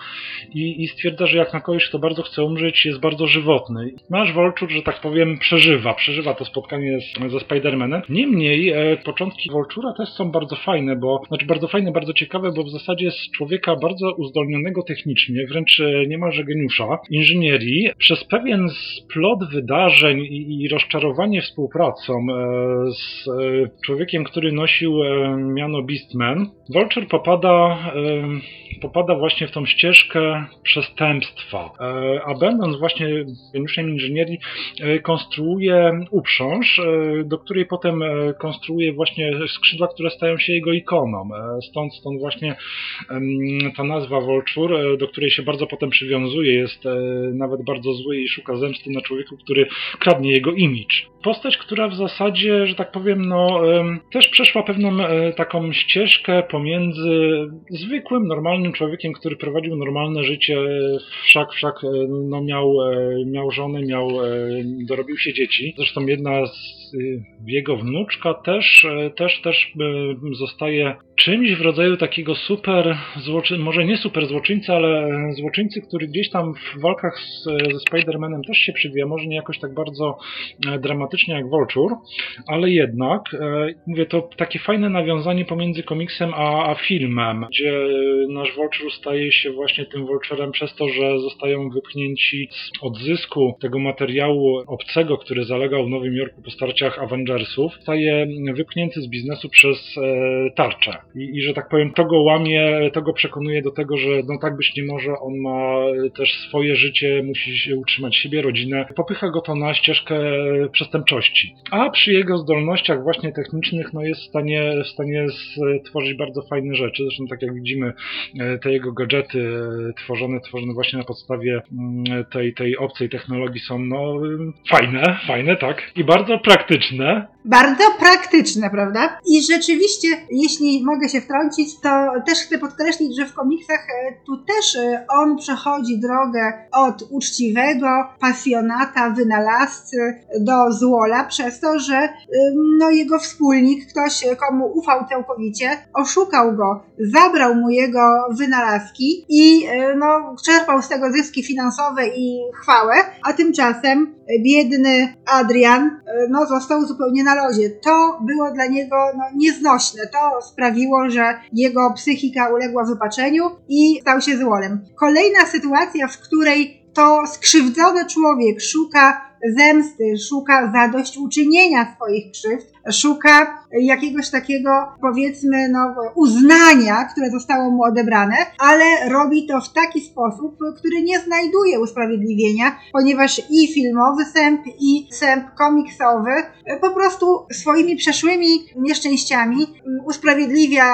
i, i stwierdza, że jak na kogoś, kto bardzo chce umrzeć, jest bardzo żywotny. Nasz Vulture, że tak powiem, przeżywa, przeżywa to spotkanie z, ze Spider-Manem. Niemniej początki Vulture'a też są bardzo fajne, bo znaczy bardzo fajne, bardzo ciekawe, bo w zasadzie z człowieka bardzo uzdolnionego technicznie, wręcz e, niemalże geniusza, inżynierii, przez pewien splot wydarzeń i, i rozczarowanie współpracą e, z e, człowiekiem, który nosił e, miano Beastman, Vulture popada, popada właśnie w tą ścieżkę przestępstwa. A będąc właśnie geniuszem inżynierii, konstruuje uprząż, do której potem konstruuje właśnie skrzydła, które stają się jego ikoną. Stąd, stąd właśnie ta nazwa Vulture, do której się bardzo potem przywiązuje, jest e, nawet bardzo zły i szuka zemsty na człowieku, który kradnie jego imidż. Postać, która w zasadzie, że tak powiem, no, też przeszła pewną e, taką ścieżkę pomiędzy zwykłym, normalnym człowiekiem, który prowadził normalne życie, wszak, wszak e, no, miał, miał żonę, miał, dorobił się dzieci. Zresztą jedna z y, jego wnuczka też, też, też zostaje czymś w rodzaju takiego super złoczyńcy, może nie super złoczyńcy, ale złoczyńcy, który gdzieś tam w walkach z, ze Spider-Manem też się przywija, może nie jakoś tak bardzo e, dramatycznie jak Vulture, ale jednak, e, mówię, to takie fajne nawiązanie pomiędzy komiksem a, a filmem, gdzie e, nasz Vulture staje się właśnie tym Vulturem przez to, że zostają wypchnięci z odzysku tego materiału obcego, który zalegał w Nowym Jorku po starciach Avengersów, staje wypchnięty z biznesu przez e, tarczę. I, I że tak powiem, to go łamie, to go przekonuje do tego, że no tak być nie może, on ma też swoje życie, musi utrzymać siebie, rodzinę. Popycha go to na ścieżkę przestępczości. A przy jego zdolnościach właśnie technicznych, no jest w stanie, w stanie stworzyć bardzo fajne rzeczy. Zresztą tak jak widzimy, e, te jego gadżety e, tworzone, tworzone właśnie na podstawie mm, tej, tej obcej technologii są no fajne, fajne, tak. I bardzo praktyczne. Bardzo praktyczne, prawda? I rzeczywiście, jeśli mogę się wtrącić, to też chcę podkreślić, że w komiksach e, tu też e, on przechodzi drogę od uczciwego pasjonata, wynalazcy do złola, przez to, że no, jego wspólnik, ktoś komu ufał całkowicie, oszukał go, zabrał mu jego wynalazki i e, no, czerpał z tego zyski finansowe i chwałę, a tymczasem biedny Adrian e, no, został zupełnie na lodzie. To było dla niego no, nieznośne. To sprawiło, że jego psychika uległa wypaczeniu i stał się złolem. Kolejna sytuacja, w której to skrzywdzony człowiek szuka zemsty, szuka zadośćuczynienia swoich krzywd, szuka jakiegoś takiego, powiedzmy, no, uznania, które zostało mu odebrane, ale robi to w taki sposób, który nie znajduje usprawiedliwienia, ponieważ i filmowy sęp, i sęp komiksowy po prostu swoimi przeszłymi nieszczęściami usprawiedliwia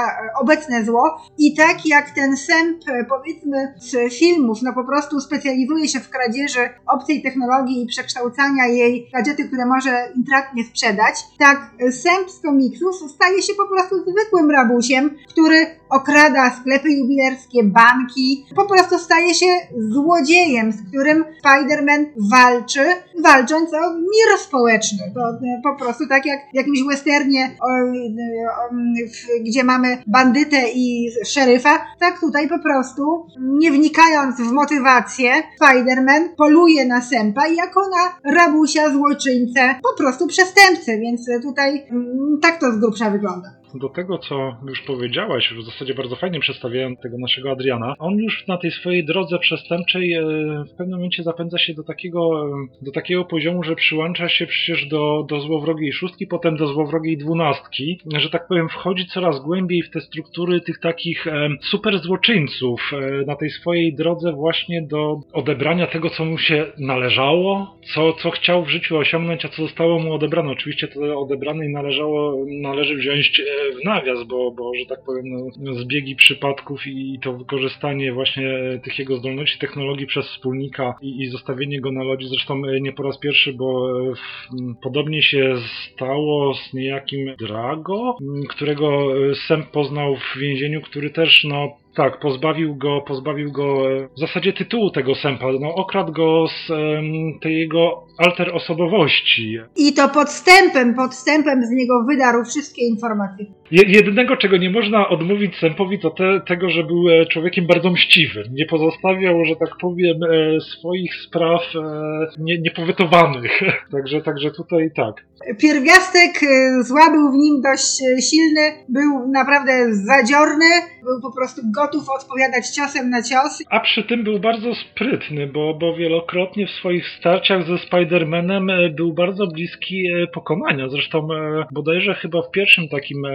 obecne zło. I tak jak ten sęp, powiedzmy, z filmów, no po prostu specjalizuje się w kradzieży obcej technologii i przekształcania jej gadżety, które może intratnie sprzedać, tak sęp z komiksów staje się po prostu zwykłym rabusiem, który okrada sklepy jubilerskie, banki, po prostu staje się złodziejem, z którym Spider-Man walczy, walcząc o mir społeczny. To e, po prostu tak jak w jakimś westernie, o, o, w, gdzie mamy bandytę i szeryfa, tak tutaj po prostu, nie wnikając w motywację, Spider-Man poluje na i jako na rabusia, złoczyńcę, po prostu przestępcę, więc tutaj mm, tak to z grubsza wygląda do tego, co już powiedziałaś, w zasadzie bardzo fajnie przedstawiając tego naszego Adriana, on już na tej swojej drodze przestępczej e, w pewnym momencie zapędza się do takiego, do takiego poziomu, że przyłącza się przecież do, do złowrogiej szóstki, potem do złowrogiej dwunastki, że tak powiem wchodzi coraz głębiej w te struktury tych takich e, super złoczyńców e, na tej swojej drodze właśnie do odebrania tego, co mu się należało, co, co chciał w życiu osiągnąć, a co zostało mu odebrane. Oczywiście to odebrane i należało, należy wziąć w nawias, bo, bo że tak powiem, no, zbiegi przypadków i to wykorzystanie właśnie tych jego zdolności technologii przez wspólnika i, i zostawienie go na lodzi, zresztą nie po raz pierwszy, bo w, podobnie się stało z niejakim Drago, którego Sem poznał w więzieniu, który też no Tak, pozbawił go, pozbawił go e, w zasadzie tytułu tego sępa. No, okradł go z em, tej jego alter osobowości. I to podstępem, podstępem z niego wydarł wszystkie informacje. Je, jedynego, czego nie można odmówić sępowi, to te, tego, że był e, człowiekiem bardzo mściwym. Nie pozostawiał, że tak powiem, e, swoich spraw e, nie, niepowetowanych. także, także tutaj tak. Pierwiastek y, zła był w nim dość y, silny, był naprawdę zadziorny, był po prostu gotów odpowiadać ciosem na cios. A przy tym był bardzo sprytny, bo, bo wielokrotnie w swoich starciach ze Spider-Manem e, był bardzo bliski e, pokonania. Zresztą e, bodajże chyba w pierwszym takim e,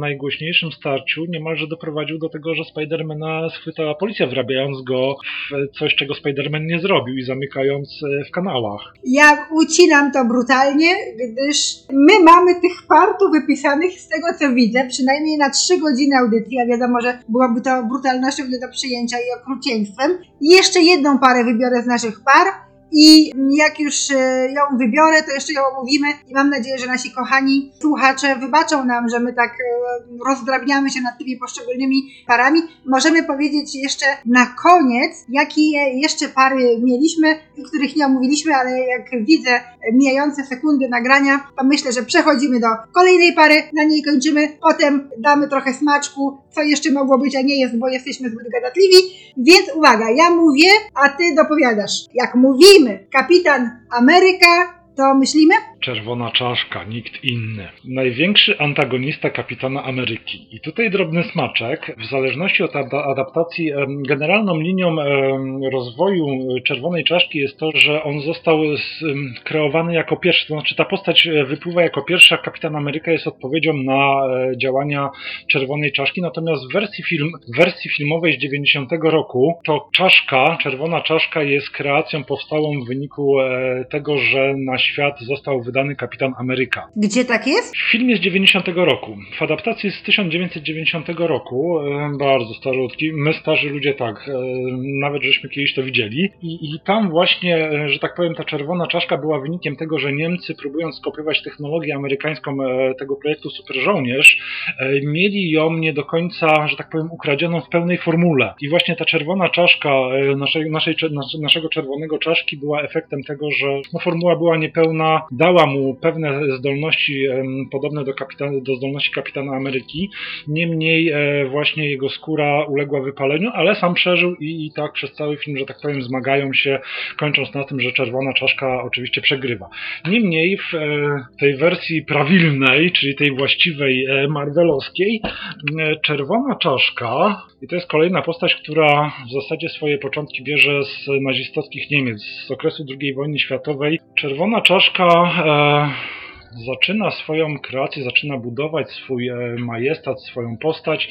najgłośniejszym starciu niemalże doprowadził do tego, że Spidermana schwytała policja, wrabiając go w coś, czego Spider-Man nie zrobił i zamykając e, w kanałach. Ja ucinam to brutalnie, gdyż my mamy tych par tu wypisanych z tego co widzę, przynajmniej na 3 godziny audycji, a wiadomo, że byłoby to brutalnością nie do przyjęcia i okrucieństwem. I jeszcze jedną parę wybiorę z naszych par. I jak już e, ją wybiorę, to jeszcze ją omówimy i mam nadzieję, że nasi kochani słuchacze wybaczą nam, że my tak e, rozdrabniamy się nad tymi poszczególnymi parami. Możemy powiedzieć jeszcze na koniec, jakie jeszcze pary mieliśmy i których nie omówiliśmy, ale jak widzę mijające sekundy nagrania, to myślę, że przechodzimy do kolejnej pary, na niej kończymy, potem damy trochę smaczku, co jeszcze mogło być, a nie jest, bo jesteśmy zbyt gadatliwi. Więc uwaga, ja mówię, a ty dopowiadasz. Jak mówimy, kapitan Ameryka, to myślimy? Czerwona czaszka, nikt inny. Największy antagonista kapitana Ameryki. I tutaj drobny smaczek. W zależności od ada- adaptacji, generalną linią rozwoju czerwonej czaszki jest to, że on został kreowany jako pierwszy. To znaczy ta postać e, wypływa jako pierwsza. Kapitan Ameryka jest odpowiedzią na e, działania czerwonej czaszki. Natomiast w wersji, film, w wersji filmowej z 90 roku to czaszka, czerwona czaszka jest kreacją powstałą w wyniku e, tego, że na świat został wydany Kapitan Ameryka. Gdzie tak jest? Film jest z 90 roku. W adaptacji z 1990 roku, e, bardzo starutki, my starzy ludzie tak, e, nawet żeśmy kiedyś to widzieli. I, I tam właśnie, e, że tak powiem, ta czerwona czaszka była wynikiem tego, że Niemcy próbując skopiować technologię amerykańską e, tego projektu Super Żołnierz, e, mieli ją nie do końca, że tak powiem, ukradzioną w pełnej formule. I właśnie ta czerwona czaszka naszej, naszej, naszego czerwonego czaszki była efektem tego, że no, formuła była niepełna, dała mu pewne zdolności podobne do, kapitana, do zdolności kapitana Ameryki. Niemniej e, właśnie jego skóra uległa wypaleniu, ale sam przeżył i, i tak przez cały film, że tak powiem, zmagają się, kończąc na tym, że czerwona czaszka oczywiście przegrywa. Niemniej w e, tej wersji prawilnej, czyli tej właściwej e, marvelowskiej, czerwona czaszka, i to jest kolejna postać, która w zasadzie swoje początki bierze z nazistowskich Niemiec, z okresu II wojny światowej. Czerwona czaszka e, zaczyna swoją kreację, zaczyna budować swój e, majestat, swoją postać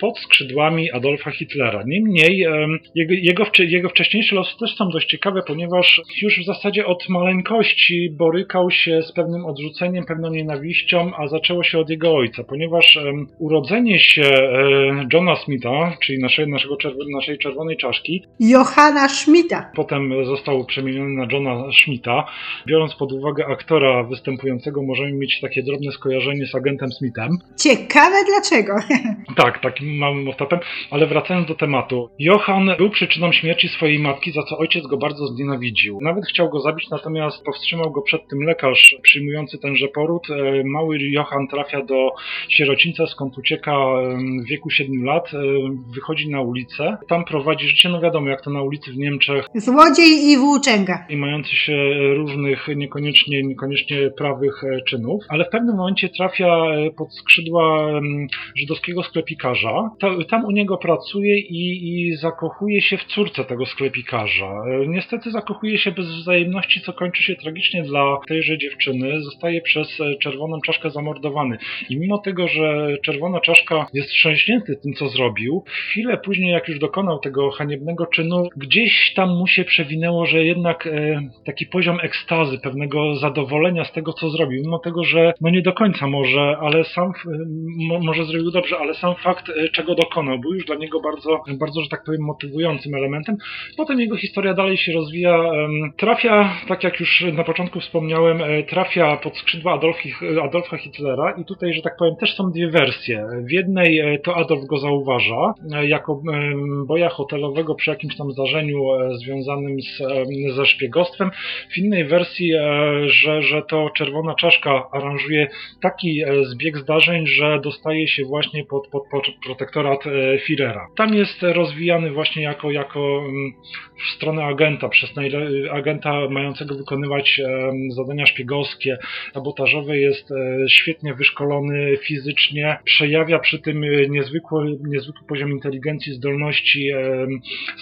pod skrzydłami Adolfa Hitlera. Niemniej em, jego, jego, jego wcześniejsze losy też są dość ciekawe, ponieważ już w zasadzie od maleńkości borykał się z pewnym odrzuceniem, pewną nienawiścią, a zaczęło się od jego ojca, ponieważ urodzenie się e, Johna Smitha, czyli naszej, naszego czerw- naszej czerwonej czaszki, Johanna Schmidta. Potem został przemieniony na Johna Schmidta. Biorąc pod uwagę aktora występującego, możemy mieć takie drobne skojarzenie z agentem Smithem. Ciekawe dlaczego. Tak, takim małym off-topem, ale wracając do tematu. Johann był przyczyną śmierci swojej matki, za co ojciec go bardzo znienawidził. Nawet chciał go zabić, natomiast powstrzymał go przed tym lekarz przyjmujący tenże poród. E, Mały Johann trafia do sierocińca, skąd ucieka w wieku 7 lat, e, wychodzi na ulicę. Tam prowadzi życie, no wiadomo, jak to na ulicy w Niemczech, Złodziej i włóczęga. i mający się różnych niekoniecznie, niekoniecznie prawych czynów, ale w pewnym momencie trafia e, pod skrzydła żydowskiego sklepikarza. Ta, tam u niego pracuje i, i zakochuje się w córce tego sklepikarza. E, Niestety zakochuje się bez wzajemności, co kończy się tragicznie dla tejże dziewczyny. Zostaje przez e, czerwoną czaszkę zamordowany. I mimo tego, że czerwona czaszka jest wstrząśnięty tym, co zrobił, chwilę później, jak już dokonał tego haniebnego czynu, gdzieś tam mu się przewinęło, że jednak e, taki poziom ekstazy, pewnego zadowolenia z tego, co zrobił, mimo tego, że no nie do końca może, ale sam mo, może zrobił dobrze, ale sam fakt, e, czego dokonał, był już dla niego bardzo, bardzo, że tak powiem, motywującym elementem. Potem jego historia dalej się rozwija, trafia, tak jak już na początku wspomniałem, e, trafia pod skrzydła Adolfi, Adolfa Hitlera i tutaj, że tak powiem, też są dwie wersje. W jednej e, to Adolf go zauważa jako boja hotelowego przy jakimś tam zdarzeniu związanym z, ze szpiegostwem. W innej wersji, że, że to czerwona czaszka aranżuje taki zbieg zdarzeń, że dostaje się właśnie pod, pod, pod protektorat e, Führera. Tam jest rozwijany właśnie jako, jako mm, w stronę agenta, przez agenta mającego wykonywać zadania szpiegowskie, sabotażowe, jest e, świetnie wyszkolony fizycznie, przejawia przy tym niezwykły, niezwykły poziom inteligencji, zdolności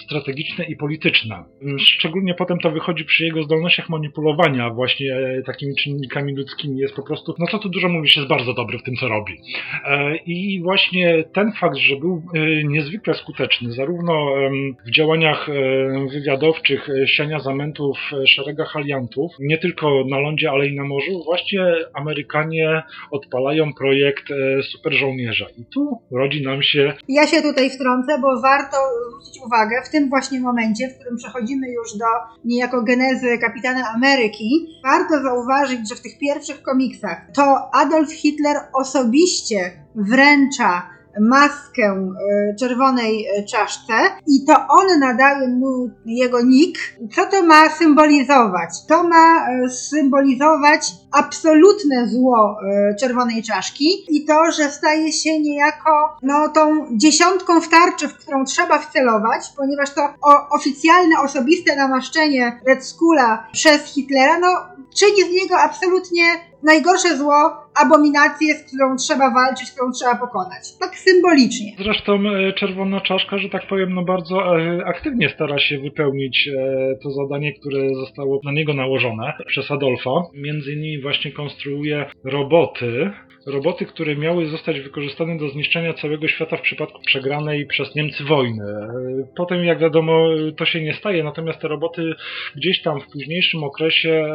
strategiczne i polityczne. Szczególnie potem to wychodzi przy jego zdolnościach manipulowania właśnie e, takimi czynnikami ludzkimi. Jest po prostu, no co tu dużo mówić, jest bardzo dobry w tym, co robi. I właśnie ten fakt, że był e, niezwykle skuteczny, zarówno w działaniach wywiadowczych, e, siania zamętów w szeregach aliantów, nie tylko na lądzie, ale i na morzu, właśnie Amerykanie odpalają projekt e, super żołnierza. I tu rodzi nam się. Ja się tutaj wtrącę, bo warto zwrócić uwagę w tym właśnie momencie, w którym przechodzimy już do niejako genezy kapitana Ameryki, warto zauważyć, że w tych pierwszych komiksach to Adolf Hitler osobiście wręcza maskę e, czerwonej e, czaszce i to on nadaje mu jego nick. Co to ma symbolizować? To ma e, symbolizować absolutne zło czerwonej czaszki i to, że staje się niejako no, tą dziesiątką w tarczy, w którą trzeba wcelować, ponieważ to oficjalne, osobiste namaszczenie Red Skula przez Hitlera, no, czyni z niego absolutnie najgorsze zło, abominację, z którą trzeba walczyć, którą trzeba pokonać. Tak symbolicznie. Zresztą e, Czerwona Czaszka, że tak powiem, no bardzo e, aktywnie stara się wypełnić e, to zadanie, które zostało na niego nałożone przez Adolfa. Między innymi właśnie konstruuje roboty, roboty, które miały zostać wykorzystane do zniszczenia całego świata w przypadku przegranej przez Niemcy wojny. Potem, jak wiadomo, to się nie staje, natomiast te roboty gdzieś tam w późniejszym okresie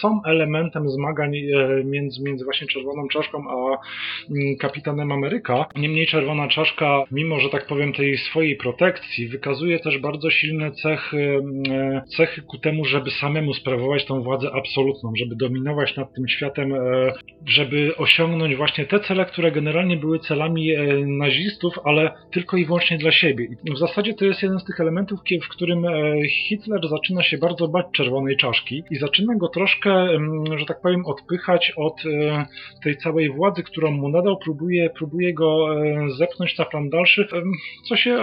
są elementem zmagań e, między, między właśnie Czerwoną Czaszką a mm, Kapitanem Ameryka. Niemniej Czerwona Czaszka, mimo że tak powiem tej swojej protekcji, wykazuje też bardzo silne cechy, e, cechy ku temu, żeby samemu sprawować tą władzę absolutną, żeby dominować nad tym światem, e, żeby osiągnąć właśnie te cele, które generalnie były celami e, nazistów, ale tylko i wyłącznie dla siebie. W zasadzie to jest jeden z tych elementów, w którym e, Hitler zaczyna się bardzo bać czerwonej czaszki i zaczyna go troszkę, że tak powiem, odpychać od e, tej całej władzy, którą mu nadał, próbuje, próbuje go zepchnąć na plan dalszy, co się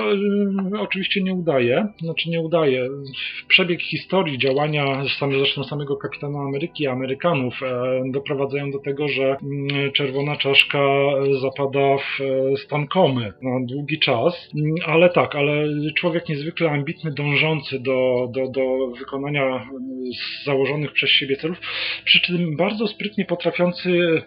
oczywiście nie udaje. Znaczy nie udaje. Przebieg historii działania zresztą samego kapitana Ameryki, Amerykanów doprowadzają do tego, że czerwona czerwona czaszka zapada w e, stan komy na długi czas. Ale tak, ale człowiek niezwykle ambitny, dążący do, do, do wykonania założonych przez siebie celów, przy czym bardzo sprytnie potrafiący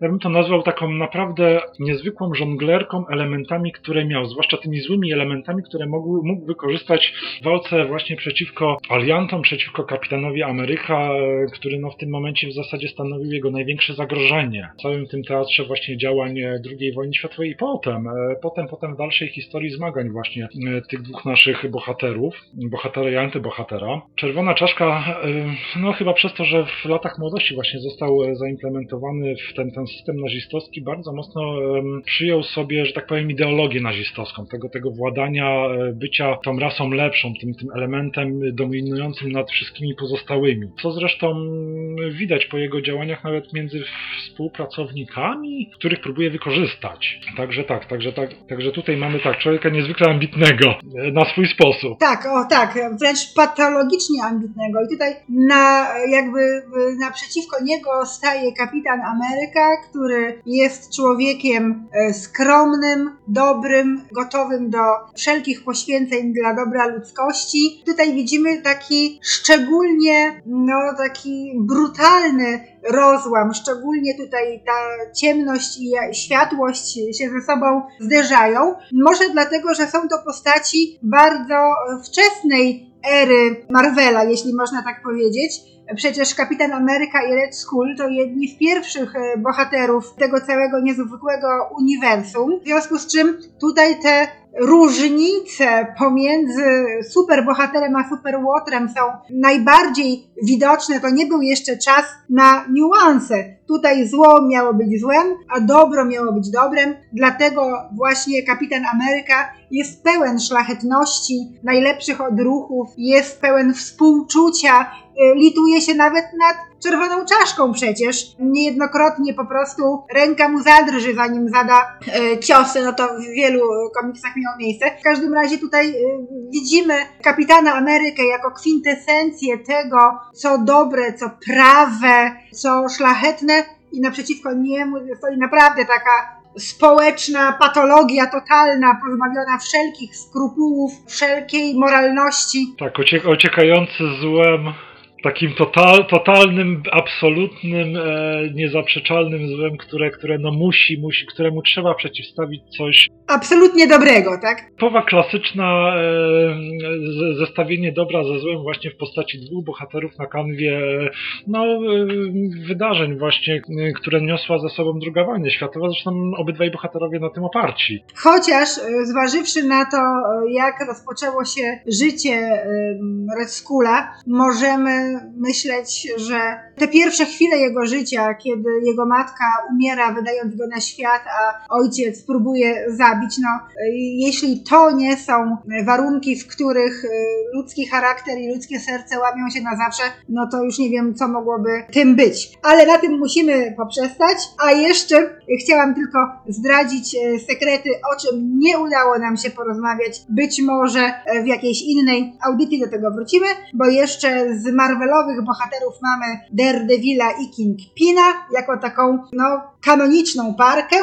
ja bym to nazwał taką naprawdę niezwykłą żonglerką elementami, które miał, zwłaszcza tymi złymi elementami, które mógł, mógł wykorzystać w walce właśnie przeciwko aliantom, przeciwko kapitanowi Ameryka, e, który no w tym momencie w zasadzie stanowił jego największe zagrożenie w całym tym teatrze właśnie działań e, II wojny światowej i potem, e, potem, potem w dalszej historii zmagań właśnie tych dwóch naszych bohaterów, bohatera i antybohatera. Czerwona czaszka, no chyba przez to, że w latach młodości właśnie został zaimplementowany w ten, ten system nazistowski bardzo mocno przyjął sobie, że tak powiem, ideologię nazistowską, tego, tego władania, e, bycia tą rasą lepszą, tym, tym elementem dominującym nad wszystkimi pozostałymi. Co zresztą widać po jego działaniach nawet między współpracownikami, których próbuje wykorzystać. Także tak, także tak, także tutaj mamy tak, człowieka niezwykle ambitnego e, na swój sposób. Tak, o tak, wręcz patologicznie ambitnego. I tutaj na jakby naprzeciwko niego staje kapitan Ameryka, który jest człowiekiem e, skromnym, dobrym, gotowym do wszelkich poświęceń dla dobra ludzkości. Tutaj widzimy taki szczególnie, no taki brutalny rozłam, szczególnie tutaj ta ciemność i światłość się ze sobą zderzają. Może dlatego, że są to postaci bardzo wczesnej ery Marvela, jeśli można tak powiedzieć. Przecież Kapitan Ameryka i Red Skull to jedni z pierwszych e, bohaterów tego całego niezwykłego uniwersum. W związku z czym tutaj te różnice pomiędzy superbohaterem a superłotrem są najbardziej widoczne. To nie był jeszcze czas na niuanse. Tutaj zło miało być złem, a dobro miało być dobrem. Dlatego właśnie Kapitan Ameryka jest pełen szlachetności, najlepszych odruchów, jest pełen współczucia, y, lituje się nawet nad czerwoną czaszką przecież. Niejednokrotnie po prostu ręka mu zadrży, zanim zada y, ciosy, no to w wielu komiksach miało miejsce. W każdym razie tutaj y, widzimy Kapitana Amerykę jako kwintesencję tego, co dobre, co prawe, co szlachetne i naprzeciwko niemu stoi naprawdę taka społeczna patologia totalna, pozbawiona wszelkich skrupułów, wszelkiej moralności. Tak, uciek uciekający złem takim total, totalnym, absolutnym, e, niezaprzeczalnym złem, które, które no musi, musi, któremu trzeba przeciwstawić coś. Absolutnie dobrego, tak? Powa klasyczna e, zestawienie dobra ze złem właśnie w postaci dwóch bohaterów na kanwie no, e, wydarzeń właśnie, e, które niosła ze sobą druga wojna światowa. Zresztą obydwaj bohaterowie na tym oparci. Chociaż e, zważywszy na to, e, jak rozpoczęło się życie e, Red Skula, możemy myśleć, że te pierwsze chwile jego życia, kiedy jego matka umiera, wydając go na świat, a ojciec próbuje zabić, no jeśli to nie są warunki, w których y, ludzki charakter i ludzkie serce łamią się na zawsze, no to już nie wiem, co mogłoby tym być. Ale na tym musimy poprzestać, a jeszcze chciałam tylko zdradzić y, sekrety, o czym nie udało nam się porozmawiać. Być może w jakiejś innej audycji do tego wrócimy, bo jeszcze z Marvelowych bohaterów mamy Daredevila i Kingpina jako taką, no, kanoniczną parkę.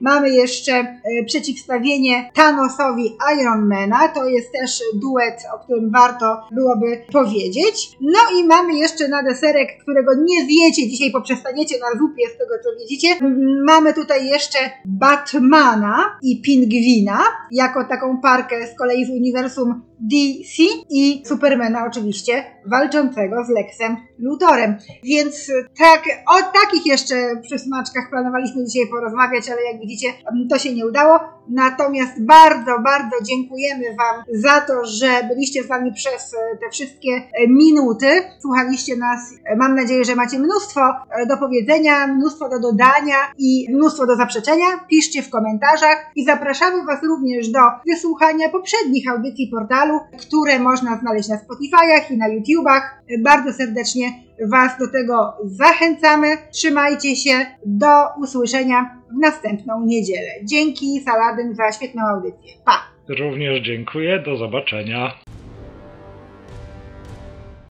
Mamy jeszcze e, przeciwstawienie Thanosowi Ironmana, to jest też duet, o którym warto byłoby powiedzieć. No i mamy jeszcze na deserek, którego nie zjecie dzisiaj, poprzestaniecie na zupie z tego co widzicie. Mamy tutaj jeszcze Batmana i Pingwina, jako taką parkę z kolei z uniwersum DC i Supermana oczywiście, walczącego z Lexem Luthorem. Więc tak, o takich jeszcze przysmaczkach planowaliśmy dzisiaj porozmawiać, ale jak widzicie, to się nie udało. Natomiast bardzo, bardzo dziękujemy Wam za to, że byliście z nami przez e, te wszystkie e, minuty. Słuchaliście nas. E, mam nadzieję, że macie mnóstwo do powiedzenia, mnóstwo do dodania i mnóstwo do zaprzeczenia. Piszcie w komentarzach i zapraszamy Was również do wysłuchania poprzednich audycji portalu, które można znaleźć na Spotify'ach i na YouTubach. Bardzo serdecznie Was do tego zachęcamy. Trzymajcie się. Do usłyszenia w następną niedzielę. Dzięki Saladyn za świetną audycję. Pa! Również dziękuję. Do zobaczenia.